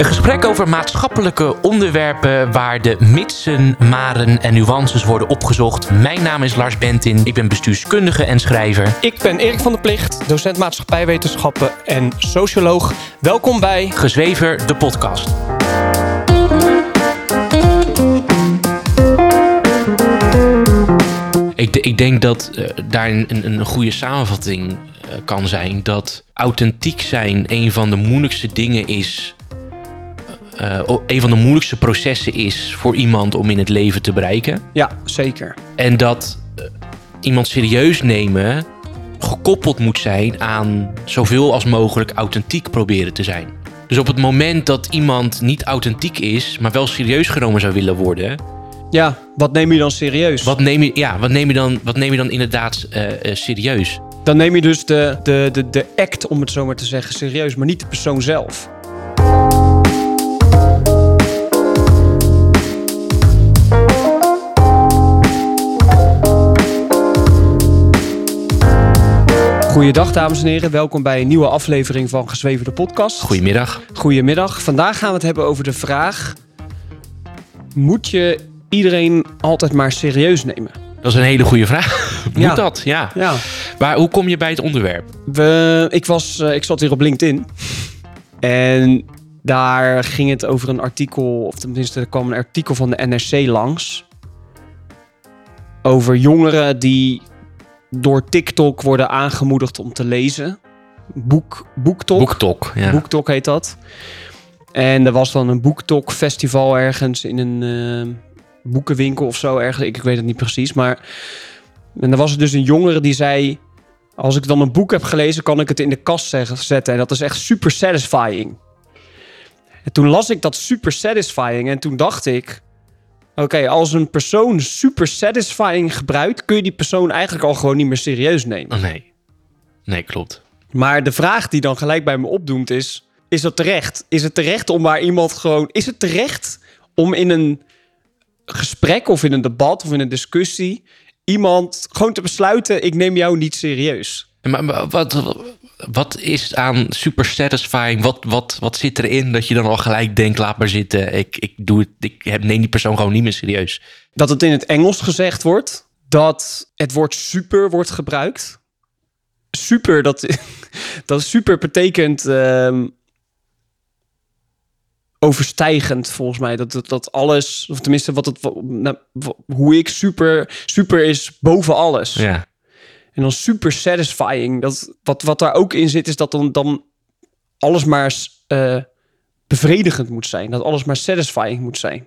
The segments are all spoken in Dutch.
Een gesprek over maatschappelijke onderwerpen waar de mitsen, maren en nuances worden opgezocht. Mijn naam is Lars Bentin, ik ben bestuurskundige en schrijver. Ik ben Erik van der Plicht, docent maatschappijwetenschappen en socioloog. Welkom bij Gezwever, de podcast. Ik, ik denk dat uh, daar een, een, goede samenvatting uh, kan zijn dat authentiek zijn een van de moeilijkste dingen is uh, een van de moeilijkste processen is voor iemand om in het leven te bereiken. Ja, zeker. En dat uh, iemand serieus nemen gekoppeld moet zijn aan zoveel als mogelijk authentiek proberen te zijn. Dus op het moment dat iemand niet authentiek is, maar wel serieus genomen zou willen worden. Ja, wat neem je dan serieus? Wat neem je, ja, wat neem je, dan, wat neem je dan inderdaad uh, serieus? Dan neem je dus de, de, de, de act, om het zo maar te zeggen, serieus, maar niet de persoon zelf. Goeiedag dames en heren, welkom bij een nieuwe aflevering van Gezweven de podcast. Goedemiddag. Goedemiddag. Vandaag gaan we het hebben over de vraag... Moet je iedereen altijd maar serieus nemen? Dat is een hele goede vraag. Moet Ja. dat? Ja. Ja. Maar hoe kom je bij het onderwerp? We, ik, was, eh, ik zat hier op LinkedIn. En daar ging het over een artikel, of tenminste er kwam een artikel van de NRC langs. Over jongeren die door TikTok worden aangemoedigd om te lezen. Boek, boektok. Boektok. Ja. Boektok heet dat. En er was dan een boektok festival ergens in een eh, boekenwinkel of zo ergens. Ik, ik weet het niet precies, maar... En er was er dus een jongere die zei... Als ik dan een boek heb gelezen, kan ik het in de kast zetten. En dat is echt super satisfying. En toen las ik dat super satisfying en toen dacht ik... Oké, als een persoon super satisfying gebruikt... kun je die persoon eigenlijk al gewoon niet meer serieus nemen. Oh, nee. Nee, klopt. Maar de vraag die dan gelijk bij me opdoemt is... Is dat terecht? Is het terecht om maar iemand gewoon... Is het terecht om in een gesprek of in een debat of in een discussie... iemand gewoon te besluiten... ik neem jou niet serieus? Maar, wat, wat is aan super satisfying? Wat, wat, wat zit erin dat je dan al gelijk denkt, laat maar zitten. Ik, ik, doe het, ik heb, neem die persoon gewoon niet meer serieus. Dat het in het Engels gezegd wordt... dat het woord super wordt gebruikt. Super, dat, dat super betekent... ehm, overstijgend volgens mij. Dat, dat, dat alles, of tenminste wat het, nou, hoe ik super, super is boven alles. Ja. En dan super satisfying. Dat, wat, wat daar ook in zit, is dat dan, dan alles maar eh, bevredigend moet zijn. Dat alles maar satisfying moet zijn.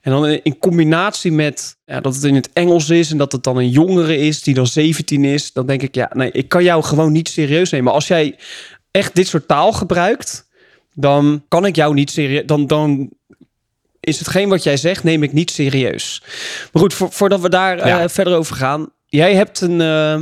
En dan in, in combinatie met ja, dat het in het Engels is en dat het dan een jongere is die dan 17 is, dan denk ik, ja, nee, ik kan jou gewoon niet serieus nemen. Als jij echt dit soort taal gebruikt, dan kan ik jou niet serieus. Dan, dan is hetgeen wat jij zegt, neem ik niet serieus. Maar goed, vo- voordat we daar eh, verder over gaan. Jij hebt een, eh,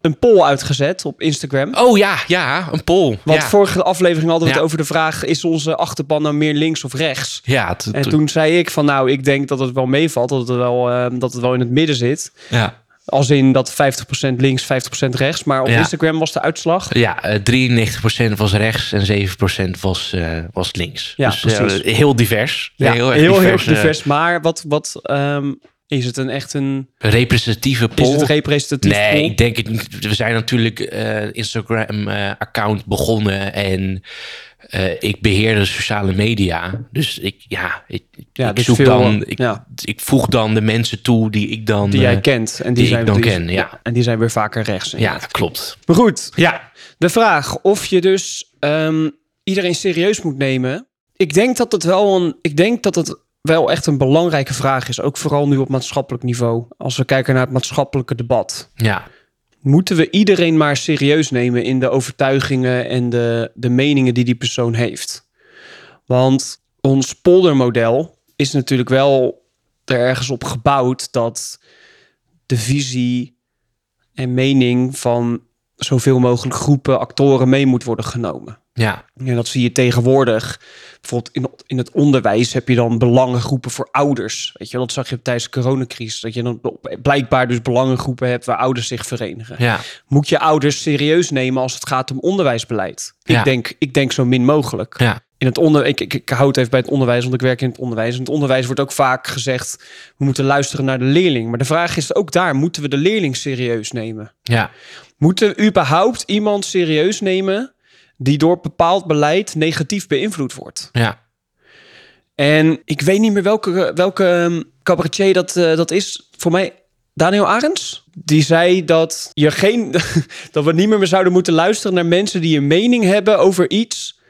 een poll uitgezet op Instagram. Oh ja, ja, een poll. Want ja. vorige aflevering hadden we het over de vraag... is onze achterban nou meer links of rechts? Ja, En toen zei ik van nou, ik denk dat het wel meevalt. Dat het wel, eh, dat het wel in het midden zit. ja. Als in dat 50% links, 50% rechts. Maar op Ja. Instagram was de uitslag. Ja, eh, 93% was rechts en 7% was, eh, was links. Ja, dus, eh, precies. heel divers. Ja, heel heel, erg heel, divers. divers. Maar wat, wat ehm, is het een echt een... representatieve poll. Is het representatief? Nee, poll? ik denk het niet. We zijn natuurlijk eh Instagram-account begonnen en eh, ik beheer de sociale media. Dus ik, ja, ik, Ja, ik dus zoek veel, dan, ik, ja. ik voeg dan de mensen toe die ik dan. Die jij eh, kent. En die, die ik dan die- ken, ja. En die zijn weer vaker rechts. Ja, klopt. Maar goed, Ja, De vraag of je dus ehm, iedereen serieus moet nemen. Ik denk dat het wel een. Ik denk dat het wel echt een belangrijke vraag is. Ook vooral nu op maatschappelijk niveau. Als we kijken naar het maatschappelijke debat. ja, Moeten we iedereen maar serieus nemen in de overtuigingen en de, de meningen die die persoon heeft? Want ons poldermodel is natuurlijk wel er ergens op gebouwd dat de visie en mening van zoveel mogelijk groepen actoren mee moet worden genomen. ja, En dat zie je tegenwoordig. Bijvoorbeeld in, in het onderwijs heb je dan belangengroepen voor ouders. Weet je, dat zag je tijdens de coronacrisis. Dat je dan blijkbaar dus belangengroepen hebt waar ouders zich verenigen. ja. Moet je ouders serieus nemen als het gaat om onderwijsbeleid? Ja. Ik, denk, ik denk zo min mogelijk. Ja, in het onder, ik, ik, ik hou het even bij het onderwijs, want ik werk in het onderwijs. In het onderwijs wordt ook vaak gezegd, we moeten luisteren naar de leerling. Maar de vraag is ook daar, moeten we de leerling serieus nemen? Ja, Moeten we überhaupt iemand serieus nemen die door bepaald beleid negatief beïnvloed wordt? ja, En ik weet niet meer welke, welke ehm, cabaretier dat, eh, dat is. Voor mij Daniel Arends. Die zei dat, je geen, dat we niet meer zouden moeten luisteren naar mensen die een mening hebben over iets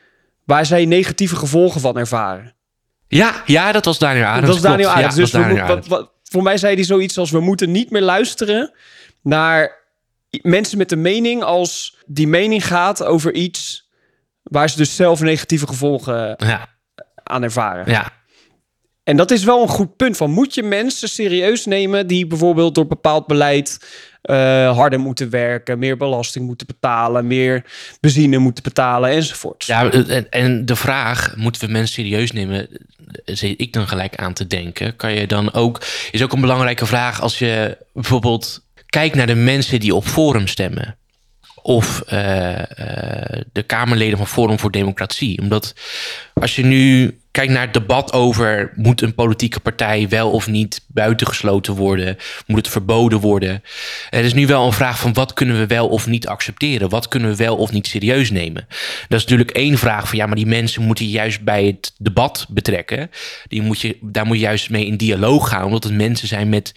waar zij negatieve gevolgen van ervaren. ja, ja dat was Daniel Arends. dat is Daniel. Arends. Ja, dus we was wat, wat- voor mij zei hij zoiets als: we moeten niet meer luisteren naar mensen met een mening als die mening gaat over iets waar ze dus zelf negatieve gevolgen. Ja, aan ervaren. ja, En dat is wel een goed punt. Van moet je mensen serieus nemen die bijvoorbeeld door bepaald beleid eh, harder moeten werken, meer belasting moeten betalen, meer benzine moeten betalen enzovoort. Ja, en, en de vraag, moeten we mensen serieus nemen? Zit ik dan gelijk aan te denken. Kan je dan ook, is ook een belangrijke vraag als je bijvoorbeeld kijkt naar de mensen die op Forum stemmen. Of eh, eh, de Kamerleden van Forum voor Democratie. Omdat als je nu kijkt naar het debat over... moet een politieke partij wel of niet buitengesloten worden? Moet het verboden worden? Er is nu wel een vraag van wat kunnen we wel of niet accepteren? Wat kunnen we wel of niet serieus nemen? Dat is natuurlijk één vraag van ja, maar die mensen moeten je juist bij het debat betrekken. Die moet je, daar moet je juist mee in dialoog gaan, omdat het mensen zijn met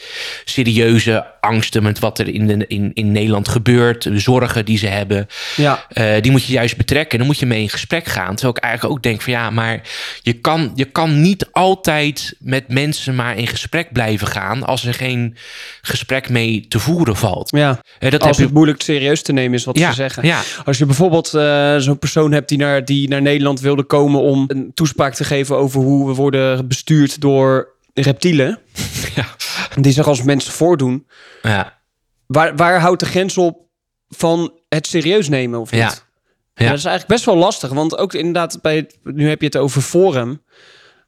serieuze angsten, met wat er in, de, in, in Nederland gebeurt, de zorgen die ze hebben. Ja. Eh, die moet je juist betrekken. Dan moet je mee in gesprek gaan. Terwijl ik eigenlijk ook denk van ja, maar je kan, je kan niet altijd met mensen maar in gesprek blijven gaan als er geen gesprek mee te voeren valt. ja. Dat Als heb het moeilijk serieus te nemen is wat Ja, ze zeggen. ja. Als je bijvoorbeeld eh, zo'n persoon hebt die naar, die naar Nederland wilde komen om een toespraak te geven over hoe we worden bestuurd door reptielen. Ja. Die zich als mensen voordoen. Ja, Waar, waar houdt de grens op van het serieus nemen of niet? Ja. Ja. dat is eigenlijk best wel lastig. Want ook inderdaad, bij nu heb je het over Forum.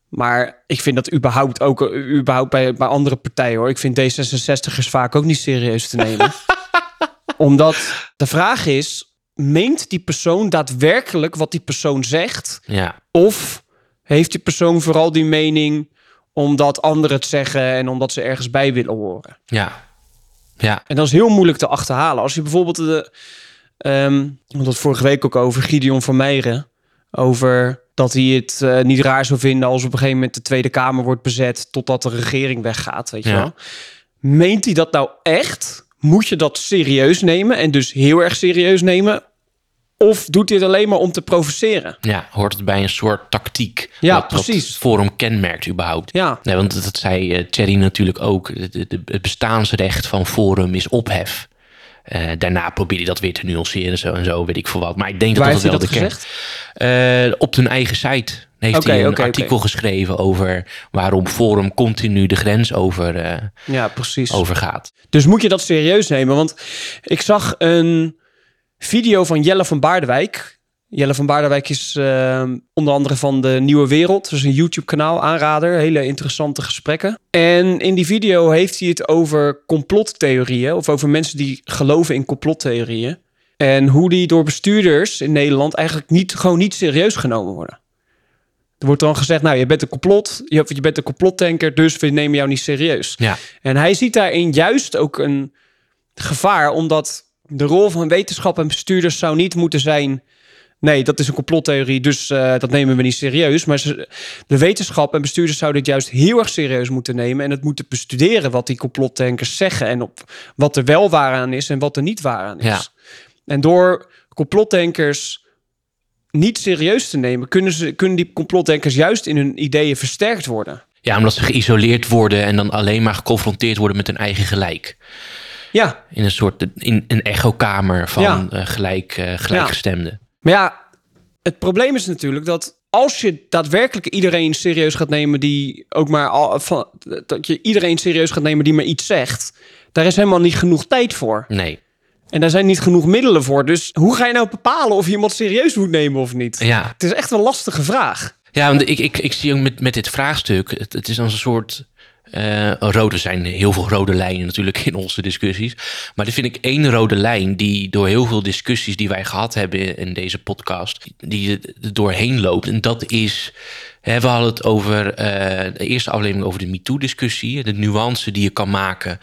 Maar ik vind dat überhaupt ook eh, überhaupt bij, bij andere partijen hoor. Ik vind D66'ers vaak ook niet serieus te nemen. Omdat de vraag is: meent die persoon daadwerkelijk wat die persoon zegt? ja, Of heeft die persoon vooral die mening omdat anderen het zeggen en omdat ze ergens bij willen horen? ja. Ja, En dat is heel moeilijk te achterhalen. Als je bijvoorbeeld de. Ehm we hadden het vorige week ook over Gideon van Meijeren. Over dat hij het eh, niet raar zou vinden als op een gegeven moment de Tweede Kamer wordt bezet. totdat de regering weggaat. Weet je Ja. wel? Meent hij dat nou echt? Moet je dat serieus nemen en dus heel erg serieus nemen? Of doet hij het alleen maar om te provoceren? ja, hoort het bij een soort tactiek. Ja, wat, precies. het Forum kenmerkt überhaupt. Ja, Nee, want dat, dat zei eh, Thierry natuurlijk ook. De- de- de- het bestaansrecht van Forum is ophef. Eh, daarna probeer je dat weer te nuanceren zo en zo, weet ik veel wat. Maar ik denk dat waar dat, wel dat de gezegd? Eh, op hun eigen site heeft hij een artikel geschreven over waarom Forum continu de grens over, eh, Ja, precies. overgaat. Dus moet je dat serieus nemen? Want ik zag een video van Jelle van Baardewijk. Jelle van Baardewijk is eh, onder andere van de Nieuwe Wereld. Dus een YouTube-kanaal, aanrader. Hele interessante gesprekken. En in die video heeft hij het over complottheorieën. Of over mensen die geloven in complottheorieën. En hoe die door bestuurders in Nederland eigenlijk niet, gewoon niet serieus genomen worden. Er wordt dan gezegd, nou, je bent een complot. Je, je bent een complottanker, dus we nemen jou niet serieus. Ja, En hij ziet daarin juist ook een gevaar, omdat de rol van wetenschap en bestuurders zou niet moeten zijn. Nee, dat is een complottheorie, dus eh, dat nemen we niet serieus. Maar ze, de wetenschap en bestuurders zouden het juist heel erg serieus moeten nemen. En het moeten bestuderen wat die complottankers zeggen. En op wat er wel waar aan is en wat er niet waar aan is. Ja. En door complottankers niet serieus te nemen, kunnen, ze, kunnen die complotdenkers juist in hun ideeën versterkt worden. ja, omdat ze geïsoleerd worden en dan alleen maar geconfronteerd worden met hun eigen gelijk. Ja, In een soort in een echokamer van Ja. eh, gelijk, eh, gelijkgestemden. Maar ja, het probleem is natuurlijk dat als je daadwerkelijk iedereen serieus gaat nemen die ook maar al, van, dat je iedereen serieus gaat nemen die maar iets zegt, daar is helemaal niet genoeg tijd voor. Nee. En daar zijn niet genoeg middelen voor. Dus hoe ga je nou bepalen of je iemand serieus moet nemen of niet? Ja, Het is echt een lastige vraag. Ja, want ik, ik, ik zie ook met, met dit vraagstuk, het, het is als een soort Uh, rode zijn heel veel rode lijnen natuurlijk in onze discussies. Maar dit vind ik één rode lijn die door heel veel discussies die wij gehad hebben in deze podcast, die er doorheen loopt. En dat is we hadden het over uh, de eerste aflevering over de MeToo-discussie. De nuance die je kan maken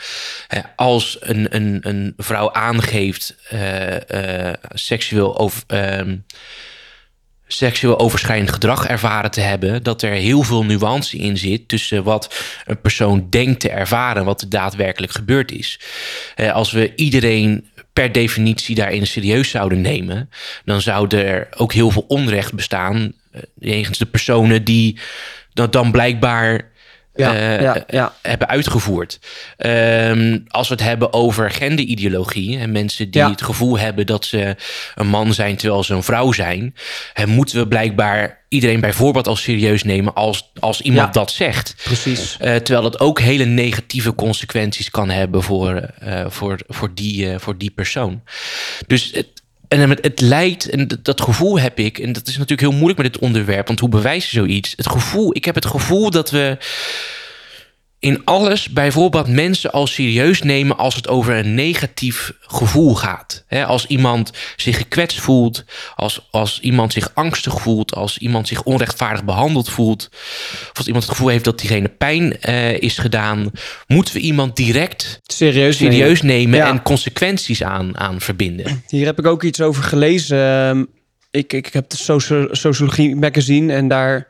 als een, een, een vrouw aangeeft uh, seksueel over. Seksueel overschrijdend gedrag ervaren te hebben, dat er heel veel nuance in zit tussen wat een persoon denkt te ervaren en wat er daadwerkelijk gebeurd is. als we iedereen per definitie daarin serieus zouden nemen, dan zou er ook heel veel onrecht bestaan jegens de personen die dat dan blijkbaar ja, uh, ja, ja. hebben uitgevoerd. Um, als we het hebben over genderideologie en mensen die het gevoel hebben dat ze een man zijn terwijl ze een vrouw zijn, en moeten we blijkbaar iedereen bijvoorbeeld als serieus nemen als, als iemand dat zegt. Precies. Uh, terwijl dat ook hele negatieve consequenties kan hebben voor, uh, voor, voor, die, voor die persoon. Dus het, en het, het leidt, en dat, gevoel heb ik, en dat is natuurlijk heel moeilijk met dit onderwerp, want hoe bewijs je zoiets? Het gevoel, ik heb het gevoel dat we in alles bijvoorbeeld mensen al serieus nemen als het over een negatief gevoel gaat. als iemand zich gekwetst voelt, als, als iemand zich angstig voelt, als iemand zich onrechtvaardig behandeld voelt, of als iemand het gevoel heeft dat diegene pijn uh, is gedaan, moeten we iemand direct serieus, serieus nemen, en consequenties aan, aan verbinden. Hier heb ik ook iets over gelezen. Ehm, ik, ik heb de Sociologie Magazine en daar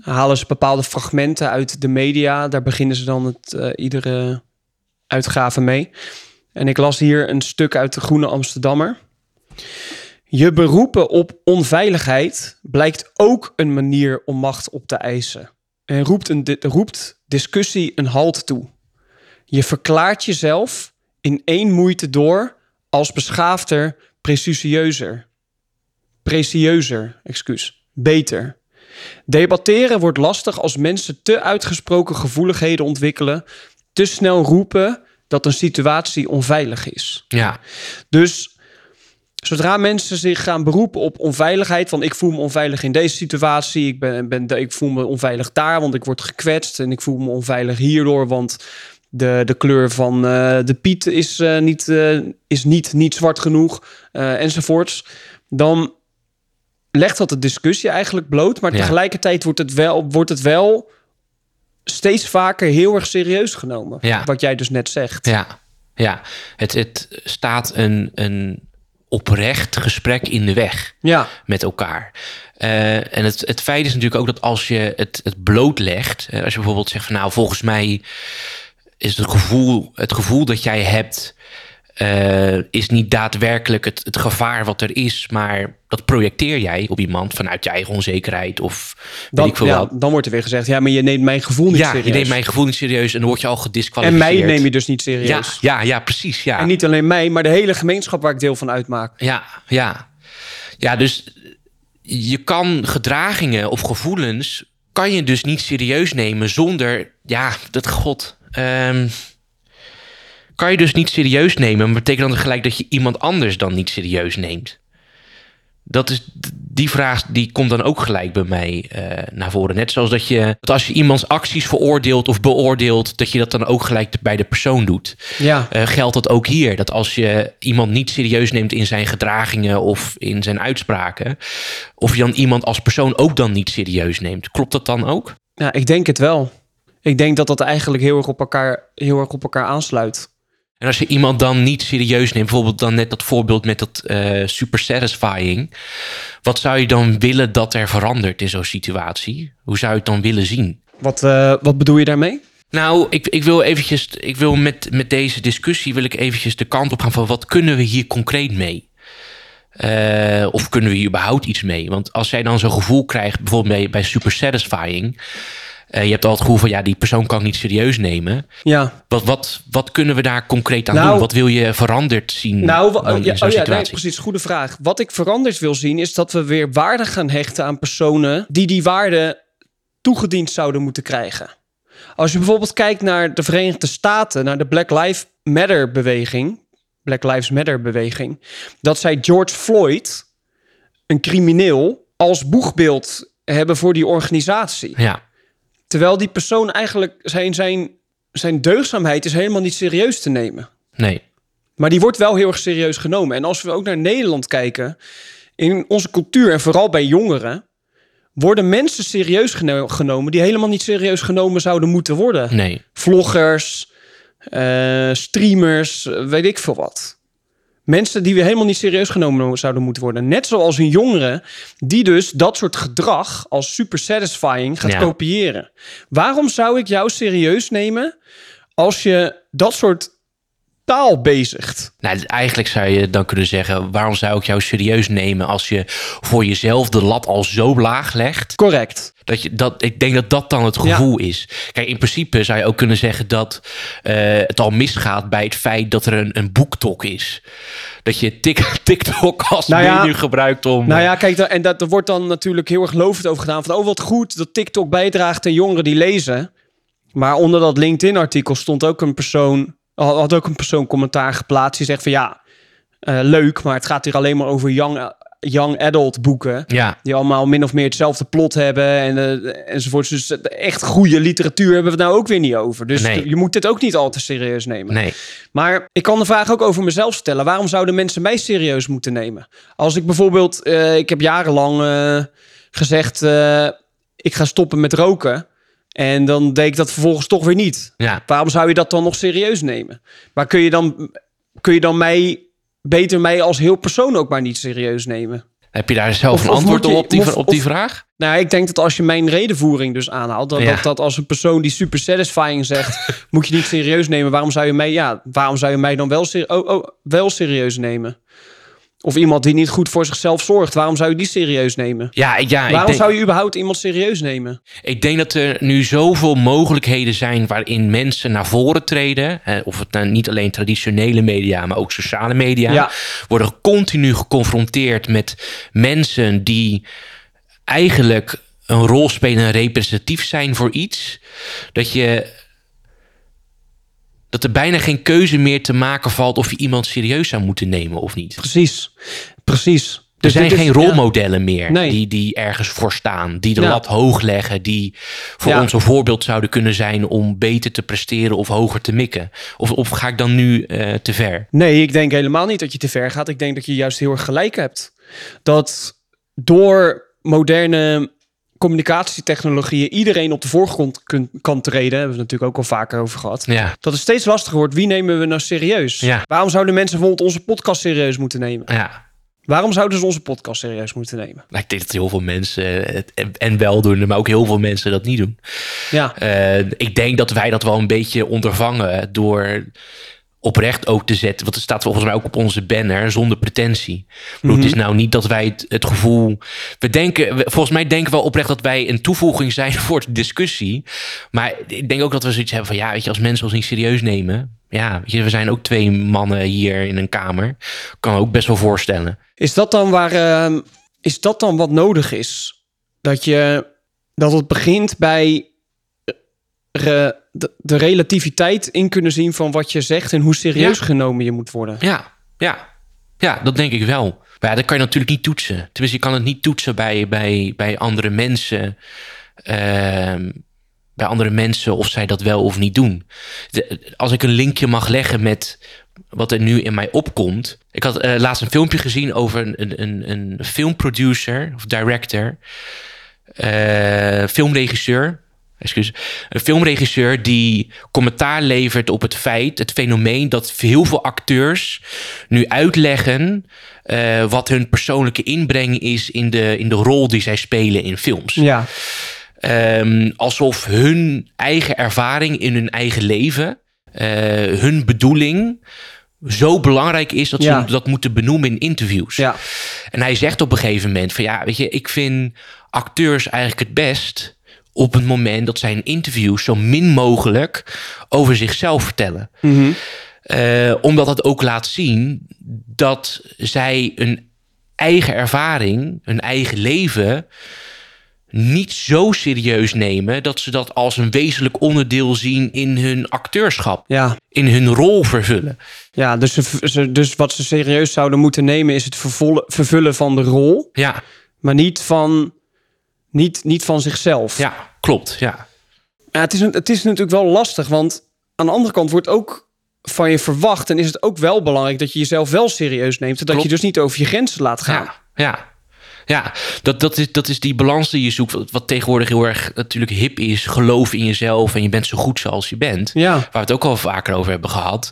halen ze bepaalde fragmenten uit de media. Daar beginnen ze dan het, uh, iedere uitgave mee. En ik las hier een stuk uit de Groene Amsterdammer. Je beroepen op onveiligheid blijkt ook een manier om macht op te eisen. En roept, een, roept discussie een halt toe. Je verklaart jezelf in één moeite door als beschaafder, precieuzer. Precieuzer, excuus. Beter. Debatteren wordt lastig als mensen te uitgesproken gevoeligheden ontwikkelen, te snel roepen dat een situatie onveilig is. Ja. Dus zodra mensen zich gaan beroepen op onveiligheid, van ik voel me onveilig in deze situatie, ik, ben, ben, ik voel me onveilig daar, want ik word gekwetst en ik voel me onveilig hierdoor, want de, de kleur van uh, de piet is, uh, niet, uh, is niet, niet zwart genoeg, enzovoorts. Dan legt dat de discussie eigenlijk bloot. Maar tegelijkertijd wordt het wel, wordt het wel steeds vaker heel erg serieus genomen. Ja. Wat jij dus net zegt. Ja, ja. Het, het staat een, een oprecht gesprek in de weg ja. met elkaar. Uh, en het, het feit is natuurlijk ook dat als je het, het blootlegt, als je bijvoorbeeld zegt van nou, volgens mij is het gevoel, het gevoel dat jij hebt uh, is niet daadwerkelijk het, het gevaar wat er is, maar dat projecteer jij op iemand vanuit je eigen onzekerheid of dan, ja, wat. Dan wordt er weer gezegd, ja, maar je neemt mijn gevoel niet ja, serieus. je neemt mijn gevoel niet serieus en dan word je al gedisqualificeerd. En mij neem je dus niet serieus. Ja, ja, ja, precies. Ja. En niet alleen mij, maar de hele gemeenschap waar ik deel van uitmaak. Ja, ja. Ja, dus je kan gedragingen of gevoelens kan je dus niet serieus nemen zonder, ja, dat god. Um, kan je dus niet serieus nemen. Maar betekent dan gelijk dat je iemand anders dan niet serieus neemt? Dat is, die vraag die komt dan ook gelijk bij mij uh, naar voren. Net zoals dat je dat als je iemands acties veroordeelt of beoordeelt, dat je dat dan ook gelijk bij de persoon doet. Ja. Uh, geldt dat ook hier? Dat als je iemand niet serieus neemt in zijn gedragingen of in zijn uitspraken, of je dan iemand als persoon ook dan niet serieus neemt. Klopt dat dan ook? Ja, ik denk het wel. Ik denk dat dat eigenlijk heel erg op elkaar, heel erg op elkaar aansluit. En als je iemand dan niet serieus neemt, bijvoorbeeld dan net dat voorbeeld met dat uh, super satisfying. Wat zou je dan willen dat er verandert in zo'n situatie? Hoe zou je het dan willen zien? Wat, uh, wat bedoel je daarmee? Nou, ik, ik wil eventjes, ik wil met, met deze discussie wil ik eventjes de kant op gaan van wat kunnen we hier concreet mee? Uh, of kunnen we hier überhaupt iets mee? Want als jij dan zo'n gevoel krijgt, bijvoorbeeld bij, bij super satisfying uh, je hebt al het gevoel van ja, die persoon kan ik niet serieus nemen. Ja. Wat, wat, wat kunnen we daar concreet aan nou, doen? Wat wil je veranderd zien? Nou, ja, oh ja, nee, precies. Goede vraag. Wat ik veranderd wil zien, is dat we weer waarde gaan hechten aan personen die die waarde toegediend zouden moeten krijgen. Als je bijvoorbeeld kijkt naar de Verenigde Staten, naar de Black Lives Matter beweging, Black Lives Matter beweging, dat zij George Floyd, een crimineel, als boegbeeld hebben voor die organisatie. Ja. Terwijl die persoon eigenlijk zijn, zijn, zijn deugdzaamheid is helemaal niet serieus te nemen. Nee. Maar die wordt wel heel erg serieus genomen. En als we ook naar Nederland kijken, in onze cultuur en vooral bij jongeren, worden mensen serieus geno- genomen die helemaal niet serieus genomen zouden moeten worden. Nee. Vloggers, eh, streamers, weet ik veel wat. Mensen die we helemaal niet serieus genomen zouden moeten worden. Net zoals een jongere die dus dat soort gedrag als super satisfying gaat Ja. kopiëren. Waarom zou ik jou serieus nemen als je dat soort taal bezigt? Nou, eigenlijk zou je dan kunnen zeggen: waarom zou ik jou serieus nemen als je voor jezelf de lat al zo laag legt? Correct. Dat je, dat, ik denk dat dat dan het Ja. gevoel is. Kijk, in principe zou je ook kunnen zeggen dat eh, het al misgaat bij het feit dat er een, een boektok is. Dat je tik, TikTok als Nou ja, medium gebruikt om. Nou ja, kijk, da- en dat, er wordt dan natuurlijk heel erg lovend over gedaan. Van, oh wat goed dat TikTok bijdraagt aan jongeren die lezen. Maar onder dat LinkedIn-artikel stond ook een persoon... had ook een persoon commentaar geplaatst. Die zegt van, ja, eh, leuk, maar het gaat hier alleen maar over young, young adult boeken. ja, Die allemaal min of meer hetzelfde plot hebben en, eh, enzovoort. Dus echt goede literatuur hebben we het nou ook weer niet over. Dus Nee. je moet dit ook niet al te serieus nemen. nee. Maar ik kan de vraag ook over mezelf stellen. Waarom zouden mensen mij serieus moeten nemen? Als ik bijvoorbeeld, eh, ik heb jarenlang eh, gezegd, eh, ik ga stoppen met roken. En dan deed ik dat vervolgens toch weer niet. Ja. Waarom zou je dat dan nog serieus nemen? Maar kun je dan, kun je dan mij, beter mij als heel persoon ook maar niet serieus nemen? Heb je daar zelf Of- een antwoord je- op, op die, of- op die vraag? Nou, ik denk dat als je mijn redenvoering dus aanhaalt, Ja. dat, dat als een persoon die super satisfying zegt, moet je niet serieus nemen. Waarom zou je mij, ja, waarom zou je mij dan wel, ser- oh, oh, wel serieus nemen? Of iemand die niet goed voor zichzelf zorgt, waarom zou je die serieus nemen? Ja, ja waarom denk, zou je überhaupt iemand serieus nemen? ik denk dat er nu zoveel mogelijkheden zijn waarin mensen naar voren treden. Hè, of het nou niet alleen traditionele media, maar ook sociale media. Ja. Worden continu geconfronteerd met mensen die eigenlijk een rol spelen en representatief zijn voor iets. Dat je. Dat er bijna geen keuze meer te maken valt of je iemand serieus zou moeten nemen of niet. Precies, precies. Er Dus zijn is- geen ja. rolmodellen meer Nee. die, die ergens voor staan. Die de Ja. lat hoog leggen. Die voor Ja. ons een voorbeeld zouden kunnen zijn om beter te presteren of hoger te mikken. Of, of ga ik dan nu eh, te ver? Nee, ik denk helemaal niet dat je te ver gaat. Ik denk dat je juist heel erg gelijk hebt. Dat door moderne communicatietechnologieën iedereen op de voorgrond kun- kan treden. Daar hebben we het natuurlijk ook al vaker over gehad. Ja, Dat het steeds lastiger wordt. Wie nemen we nou serieus? Ja. Waarom zouden mensen bijvoorbeeld onze podcast serieus moeten nemen? ja. Waarom zouden ze onze podcast serieus moeten nemen? Nou, ik denk dat heel veel mensen het en, en wel doen, maar ook heel veel mensen dat niet doen. Ja, Eh, ik denk dat wij dat wel een beetje ondervangen door oprecht ook te zetten. Want het staat volgens mij ook op onze banner, zonder pretentie. Het is nou niet dat wij het, het gevoel... We denken, we- volgens mij denken we wel oprecht dat wij een toevoeging zijn voor de discussie. Maar ik denk ook dat we zoiets hebben van... Ja, weet je, als mensen ons niet serieus nemen... Ja, weet je, we zijn ook twee mannen hier in een kamer. Kan me ook best wel voorstellen. is dat dan waar... ehm, is dat dan wat nodig is? Dat je... Dat het begint bij... eh, re- de, de relativiteit in kunnen zien van wat je zegt... en hoe serieus Ja. genomen je moet worden. Ja, ja. Ja, dat denk ik wel. Maar ja, dat kan je natuurlijk niet toetsen. Tenminste, je kan het niet toetsen bij, bij, bij andere mensen. Ehm, bij andere mensen of zij dat wel of niet doen. De- als ik een linkje mag leggen met wat er nu in mij opkomt. Ik had eh, laatst een filmpje gezien over een, een, een, een filmproducer of director. eh, filmregisseur. Excuus. Een filmregisseur die commentaar levert op het feit, het fenomeen dat heel veel acteurs nu uitleggen eh, wat hun persoonlijke inbreng is in de, in de rol die zij spelen in films. Ja, Ehm, alsof hun eigen ervaring in hun eigen leven, eh, hun bedoeling, zo belangrijk is dat Ja. ze dat moeten benoemen in interviews. ja, En hij zegt op een gegeven moment van ja, weet je, ik vind acteurs eigenlijk het best op het moment dat zij in interviews zo min mogelijk over zichzelf vertellen. Mhm. Eh, omdat het ook laat zien dat zij een eigen ervaring, een eigen leven niet zo serieus nemen dat ze dat als een wezenlijk onderdeel zien in hun acteurschap, ja. in hun rol vervullen. Ja, dus, ze, dus wat ze serieus zouden moeten nemen is het vervullen van de rol, Ja, maar niet van, niet, niet van zichzelf. ja klopt. Ja. Ja, het, is een, het is natuurlijk wel lastig, want aan de andere kant wordt ook van je verwacht en is het ook wel belangrijk dat je jezelf wel serieus neemt en dat Klopt. je dus niet over je grenzen laat gaan. Ja, ja. Ja, dat, dat, is, dat is die balans die je zoekt. Wat, wat tegenwoordig heel erg natuurlijk hip is. Geloof in jezelf en je bent zo goed zoals je bent. Ja. Waar we het ook al vaker over hebben gehad.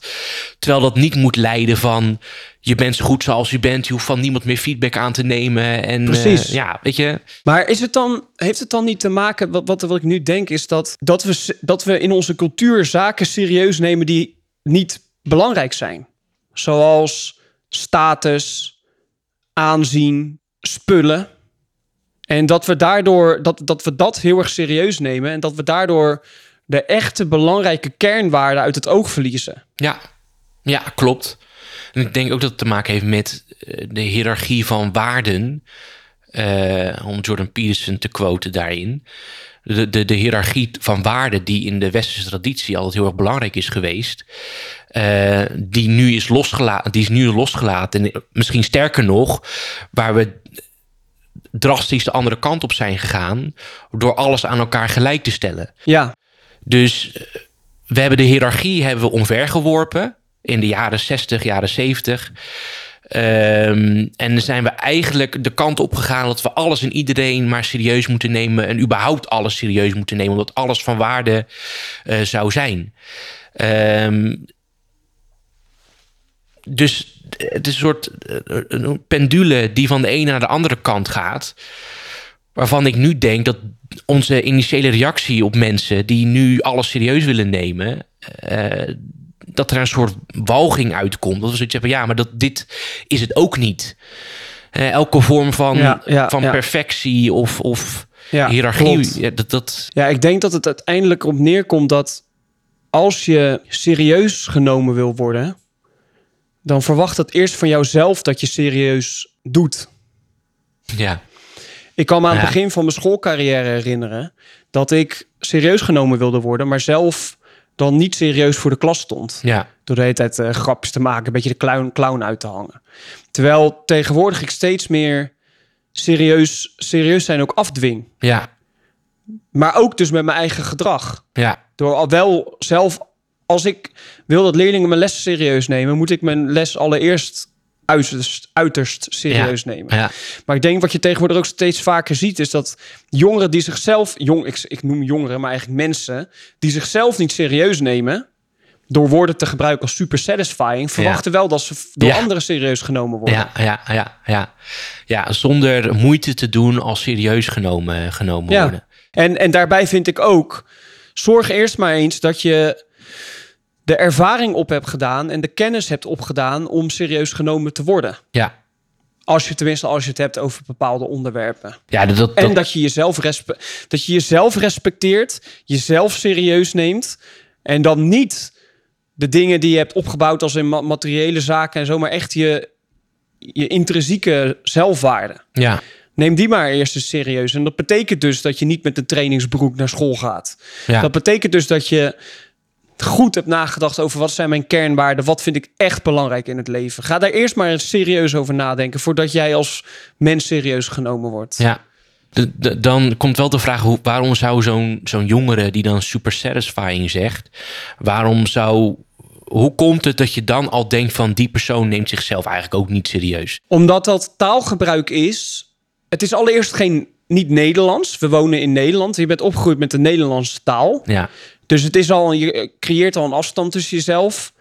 Terwijl dat niet moet leiden van... je bent zo goed zoals je bent. Je hoeft van niemand meer feedback aan te nemen. En, Precies. eh, ja, weet je. Maar is het dan, heeft het dan niet te maken, wat, wat, wat ik nu denk, is dat, dat, we, dat we in onze cultuur zaken serieus nemen die niet belangrijk zijn? Zoals status, aanzien, spullen. En dat we daardoor, dat, dat we dat heel erg serieus nemen en dat we daardoor de echte belangrijke kernwaarden uit het oog verliezen. Ja, ja, klopt. En ik denk ook dat het te maken heeft met eh, de hiërarchie van waarden. Eh, om Jordan Peterson te quoten daarin. De, de, de hiërarchie van waarden die in de westerse traditie altijd heel erg belangrijk is geweest. eh, die, nu is losgelaten, die is nu losgelaten. En misschien sterker nog, waar we drastisch de andere kant op zijn gegaan. Door alles aan elkaar gelijk te stellen. Ja, Dus we hebben de hiërarchie hebben we omvergeworpen in de jaren 60, jaren 70. Ehm, en zijn we eigenlijk de kant op gegaan dat we alles en iedereen maar serieus moeten nemen. En überhaupt alles serieus moeten nemen, omdat alles van waarde eh, zou zijn. Ehm, dus het is een soort eh, een pendule die van de ene naar de andere kant gaat. Waarvan ik nu denk dat onze initiële reactie op mensen die nu alles serieus willen nemen, eh, dat er een soort walging uitkomt. Dat we zoiets hebben, ja, maar dat, dit is het ook niet. Elke vorm van, Ja, ja, van ja. perfectie of, of hiërarchie, dat, dat, Ja, ik denk dat het uiteindelijk op neerkomt dat als je serieus genomen wil worden, dan verwacht het eerst van jouzelf dat je serieus doet. ja, Ik kan me aan het begin van mijn schoolcarrière herinneren dat ik serieus genomen wilde worden, maar zelf dan niet serieus voor de klas stond. ja, Door de hele tijd eh, grapjes te maken, een beetje de clown, clown uit te hangen. Terwijl tegenwoordig ik steeds meer serieus, serieus zijn ook afdwing. ja, Maar ook dus met mijn eigen gedrag. ja, Door al wel zelf, als ik wil dat leerlingen mijn les serieus nemen, moet ik mijn les allereerst uiterst, uiterst serieus nemen. ja, Maar ik denk wat je tegenwoordig ook steeds vaker ziet, is dat jongeren die zichzelf, jong, ik, ik noem jongeren, maar eigenlijk mensen die zichzelf niet serieus nemen, door woorden te gebruiken als super satisfying, verwachten wel dat ze door Ja. anderen serieus genomen worden. ja, ja, ja, ja. Ja, zonder moeite te doen als serieus genomen, genomen Ja. worden. En, en daarbij vind ik ook, zorg eerst maar eens dat je de ervaring op hebt gedaan en de kennis hebt opgedaan om serieus genomen te worden. Ja, Als je tenminste als je het hebt over bepaalde onderwerpen. ja dat, dat, En dat je jezelf, respe dat je jezelf respecteert, jezelf serieus neemt. En dan niet de dingen die je hebt opgebouwd als in ma- materiële zaken en zo, maar echt je, je intrinsieke zelfwaarde. ja, Neem die maar eerst eens serieus. En dat betekent dus dat je niet met een trainingsbroek naar school gaat. ja. Dat betekent dus dat je goed hebt nagedacht over wat zijn mijn kernwaarden, wat vind ik echt belangrijk in het leven. Ga daar eerst maar eens serieus over nadenken voordat jij als mens serieus genomen wordt. Ja. De- de- dan komt wel de vraag, hoe, waarom zou zo'n zo'n jongere die dan super satisfying zegt, waarom zou, hoe komt het dat je dan al denkt van die persoon neemt zichzelf eigenlijk ook niet serieus? Omdat dat taalgebruik is. Het is allereerst geen niet Nederlands. We wonen in Nederland. Je bent opgegroeid met de Nederlandse taal. Ja, Dus het is al, je creëert al een afstand tussen jezelf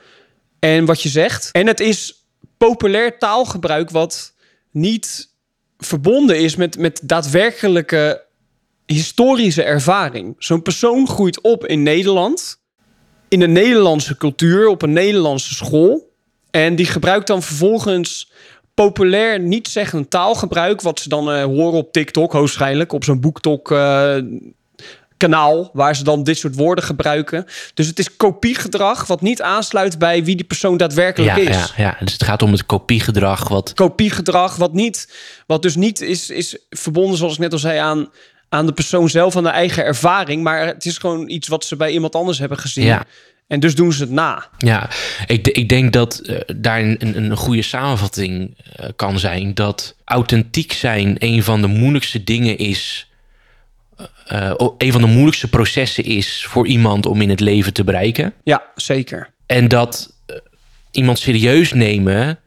en wat je zegt. En het is populair taalgebruik wat niet verbonden is met, met daadwerkelijke historische ervaring. Zo'n persoon groeit op in Nederland, in een Nederlandse cultuur, op een Nederlandse school. En die gebruikt dan vervolgens populair niet zeggend taalgebruik, wat ze dan eh, horen op TikTok, hoogstwaarschijnlijk, op zo'n BookTok eh, kanaal, waar ze dan dit soort woorden gebruiken. Dus het is kopiegedrag wat niet aansluit bij wie die persoon daadwerkelijk ja, is. ja, ja. Dus het gaat om het kopiegedrag wat, Kopiegedrag wat niet, wat dus niet is, is verbonden, zoals ik net al zei, aan, aan de persoon zelf, aan de eigen ervaring. Maar het is gewoon iets wat ze bij iemand anders hebben gezien. Ja. En dus doen ze het na. Ja, ik, ik denk dat eh, daar een, een, een goede samenvatting eh, kan zijn. Dat authentiek zijn een van de moeilijkste dingen is. Eh, een van de moeilijkste processen is voor iemand om in het leven te bereiken. Ja, zeker. En dat eh, iemand serieus nemen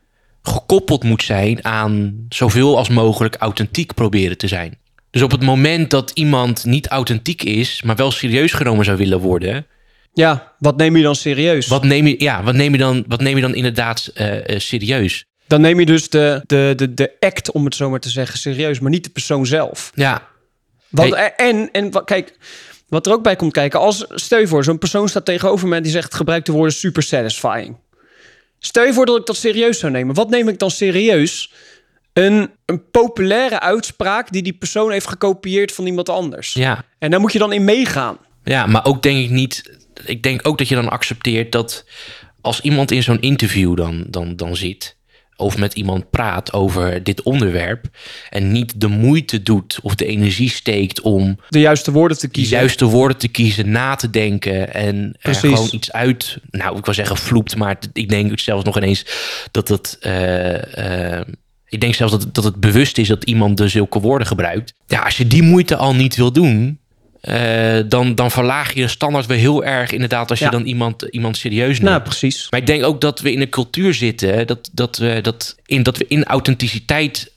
gekoppeld moet zijn aan zoveel als mogelijk authentiek proberen te zijn. Dus op het moment dat iemand niet authentiek is, maar wel serieus genomen zou willen worden, Ja, wat neem je dan serieus? wat neem je, ja, wat neem je, dan, wat neem je dan inderdaad eh, serieus? Dan neem je dus de, de, de, de act, om het zo maar te zeggen, serieus, maar niet de persoon zelf. Ja, Want, En, en wa- kijk, wat er ook bij komt kijken, als stel je voor, zo'n persoon staat tegenover me en die zegt gebruik de woorden super satisfying. Stel je voor dat ik dat serieus zou nemen. Wat neem ik dan serieus? Een, een populaire uitspraak die die persoon heeft gekopieerd van iemand anders. ja. En daar moet je dan in meegaan. Ja, maar ook denk ik niet. Ik denk ook dat je dan accepteert dat als iemand in zo'n interview dan, dan, dan zit. Of met iemand praat over dit onderwerp. en niet de moeite doet of de energie steekt om De juiste woorden te de kiezen. juiste woorden te kiezen, na te denken. en er Precies. gewoon iets uit. Nou, ik wil zeggen vloept, maar ik denk zelfs nog ineens dat het. eh, eh, ik denk zelfs dat, het- dat het bewust is dat iemand dus zulke woorden gebruikt. Ja, als je die moeite al niet wil doen, eh, dan, dan verlaag je de standaard weer heel erg. Inderdaad, als je dan iemand, iemand serieus neemt. Nou, precies. Maar ik denk ook dat we in een cultuur zitten dat, dat, we, dat, in, dat we in authenticiteit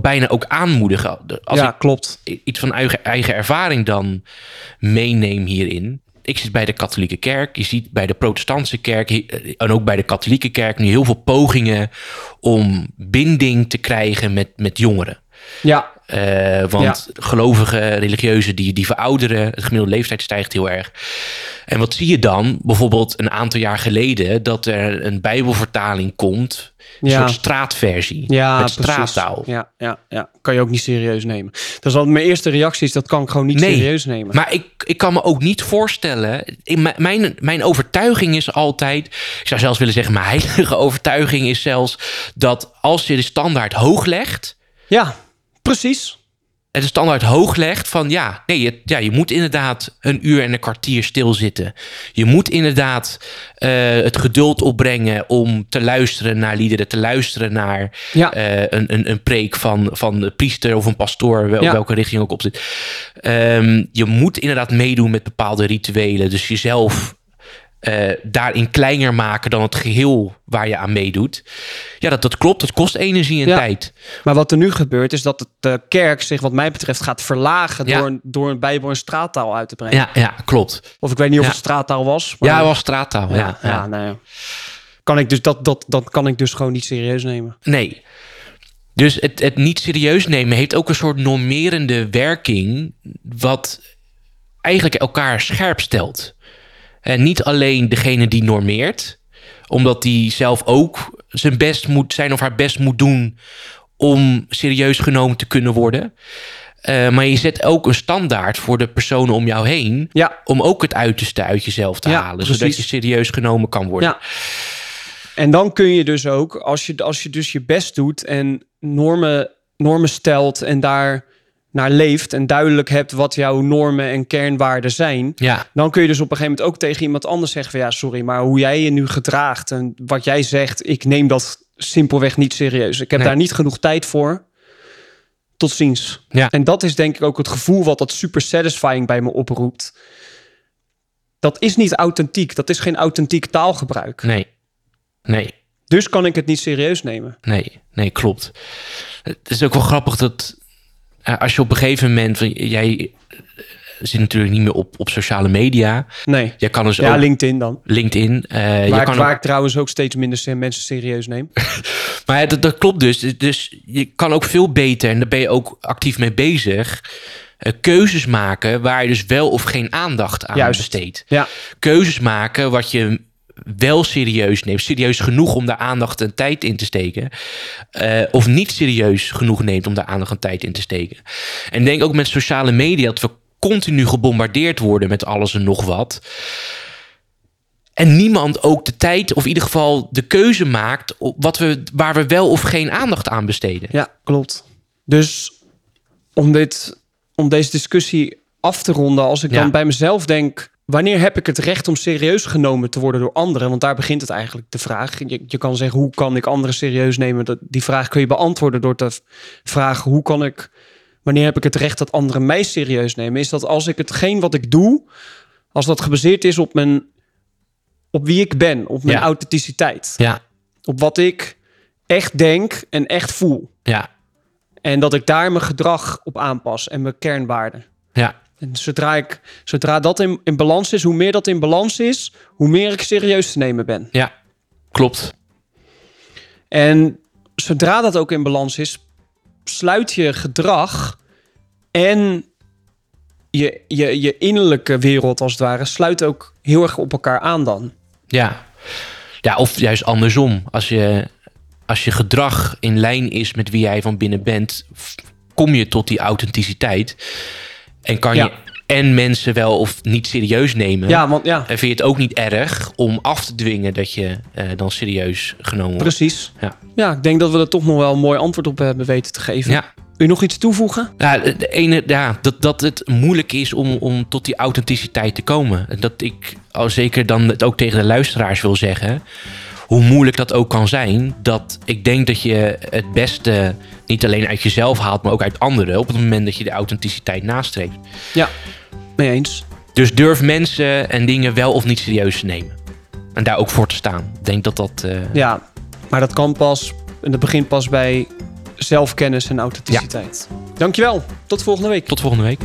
bijna ook aanmoedigen. Als ja, ik klopt. iets van eigen, eigen ervaring dan meeneem hierin. Ik zit bij de katholieke kerk. Je ziet bij de protestantse kerk hi- en ook bij de katholieke kerk nu heel veel pogingen om binding te krijgen met, met jongeren. Ja, Eh, want gelovigen, religieuzen, die, die verouderen. Het gemiddelde leeftijd stijgt heel erg. En wat zie je dan? Bijvoorbeeld een aantal jaar geleden... dat er een bijbelvertaling komt. Een Ja. soort straatversie. ja met straattaal. Ja, ja, ja, kan je ook niet serieus nemen. Dat is al mijn eerste reactie is dat kan ik gewoon niet Nee, serieus nemen. Maar ik, ik kan me ook niet voorstellen. In mijn, mijn overtuiging is altijd. Ik zou zelfs willen zeggen, mijn heilige overtuiging is zelfs. dat als je de standaard hoog legt. Ja, precies. de standaard hoog legt van ja, nee, je, ja, je moet inderdaad een uur en een kwartier stilzitten. Je moet inderdaad eh, het geduld opbrengen om te luisteren naar liederen, te luisteren naar Ja. eh, een, een, een preek van, van de priester of een pastoor, wel, Ja. welke richting ook op zit. Ehm, je moet inderdaad meedoen met bepaalde rituelen, dus jezelf eh, daarin kleiner maken dan het geheel waar je aan meedoet. Ja, dat, dat klopt. Dat kost energie en Ja. tijd. Maar wat er nu gebeurt is dat het, de kerk zich wat mij betreft gaat verlagen Ja. door, een, door een bijbel en straattaal uit te brengen. Ja, ja klopt. Of ik weet niet of het straattaal was. Maar Ja, het was straattaal. Ja, nou ja. Kan ik dus dat, dat, dat kan ik dus gewoon niet serieus nemen. Nee. Dus het, het niet serieus nemen heeft ook een soort normerende werking, wat eigenlijk elkaar scherp stelt. En niet alleen degene die normeert, omdat die zelf ook zijn best moet zijn of haar best moet doen om serieus genomen te kunnen worden. Eh, maar je zet ook een standaard voor de personen om jou heen. Ja. Om ook het uiterste uit jezelf te Ja, halen. Zodat je serieus genomen kan worden. Ja. En dan kun je dus ook, als je, als je dus je best doet en normen, normen stelt en daar naar leeft en duidelijk hebt wat jouw normen en kernwaarden zijn, ja. dan kun je dus op een gegeven moment ook tegen iemand anders zeggen van ja, sorry, maar hoe jij je nu gedraagt en wat jij zegt, ik neem dat simpelweg niet serieus. Ik heb Nee. daar niet genoeg tijd voor. Tot ziens. Ja. En dat is denk ik ook het gevoel wat dat super satisfying bij me oproept. Dat is niet authentiek. Dat is geen authentiek taalgebruik. Nee. Nee. Dus kan ik het niet serieus nemen. Nee, nee, klopt. Het is ook wel grappig dat eh, als je op een gegeven moment, jij zit natuurlijk niet meer op, op sociale media. Nee. Jij kan dus Ja, ook LinkedIn dan. LinkedIn. je Waar, kan ik, waar ook- ik trouwens ook steeds minder se- mensen serieus neem. maar ja, dat, dat klopt dus. Dus je kan ook veel beter, en daar ben je ook actief mee bezig, eh, keuzes maken waar je dus wel of geen aandacht aan Juist. besteedt. Ja, Keuzes maken wat je wel serieus neemt. Serieus genoeg om daar aandacht en tijd in te steken. Eh, of niet serieus genoeg neemt om daar aandacht en tijd in te steken. En denk ook met sociale media dat we continu gebombardeerd worden met alles en nog wat. En niemand ook de tijd, of in ieder geval de keuze maakt, wat we, waar we wel of geen aandacht aan besteden. ja, klopt. Dus om, dit, om deze discussie af te ronden, als ik Ja. dan bij mezelf denk, wanneer heb ik het recht om serieus genomen te worden door anderen? Want daar begint het eigenlijk de vraag. Je, je kan zeggen, hoe kan ik anderen serieus nemen? Dat, die vraag kun je beantwoorden door te vragen, hoe kan ik, wanneer heb ik het recht dat anderen mij serieus nemen, is dat als ik hetgeen wat ik doe, als dat gebaseerd is op mijn op wie ik ben, op mijn Ja. authenticiteit, Ja, op wat ik echt denk en echt voel. ja, En dat ik daar mijn gedrag op aanpas en mijn kernwaarden. ja. En zodra, ik, zodra dat in, in balans is, hoe meer dat in balans is, hoe meer ik serieus te nemen ben. Ja, klopt. En zodra dat ook in balans is, sluit je gedrag en je, je, je innerlijke wereld, als het ware, sluit ook heel erg op elkaar aan dan. Ja. ja, of juist andersom. Als je, als je gedrag in lijn is met wie jij van binnen bent, kom je tot die authenticiteit. En kan Ja. je en mensen wel of niet serieus nemen. Ja, want ja, En vind je het ook niet erg om af te dwingen dat je eh, dan serieus genomen wordt? precies. Ja. Ja, ik denk dat we er toch nog wel een mooi antwoord op hebben weten te geven. Ja. Wil je nog iets toevoegen? Ja, de ene, ja, dat, dat het moeilijk is om, om tot die authenticiteit te komen. En Dat ik al zeker dan het ook tegen de luisteraars wil zeggen. Hoe moeilijk dat ook kan zijn. Dat ik denk dat je het beste niet alleen uit jezelf haalt, maar ook uit anderen. Op het moment dat je de authenticiteit nastreeft. Ja, mee eens. Dus durf mensen en dingen wel of niet serieus te nemen. En daar ook voor te staan. Ik denk dat dat. eh, Ja, maar dat kan pas, en dat begint pas bij zelfkennis en authenticiteit. Dankjewel, tot volgende week. Tot volgende week.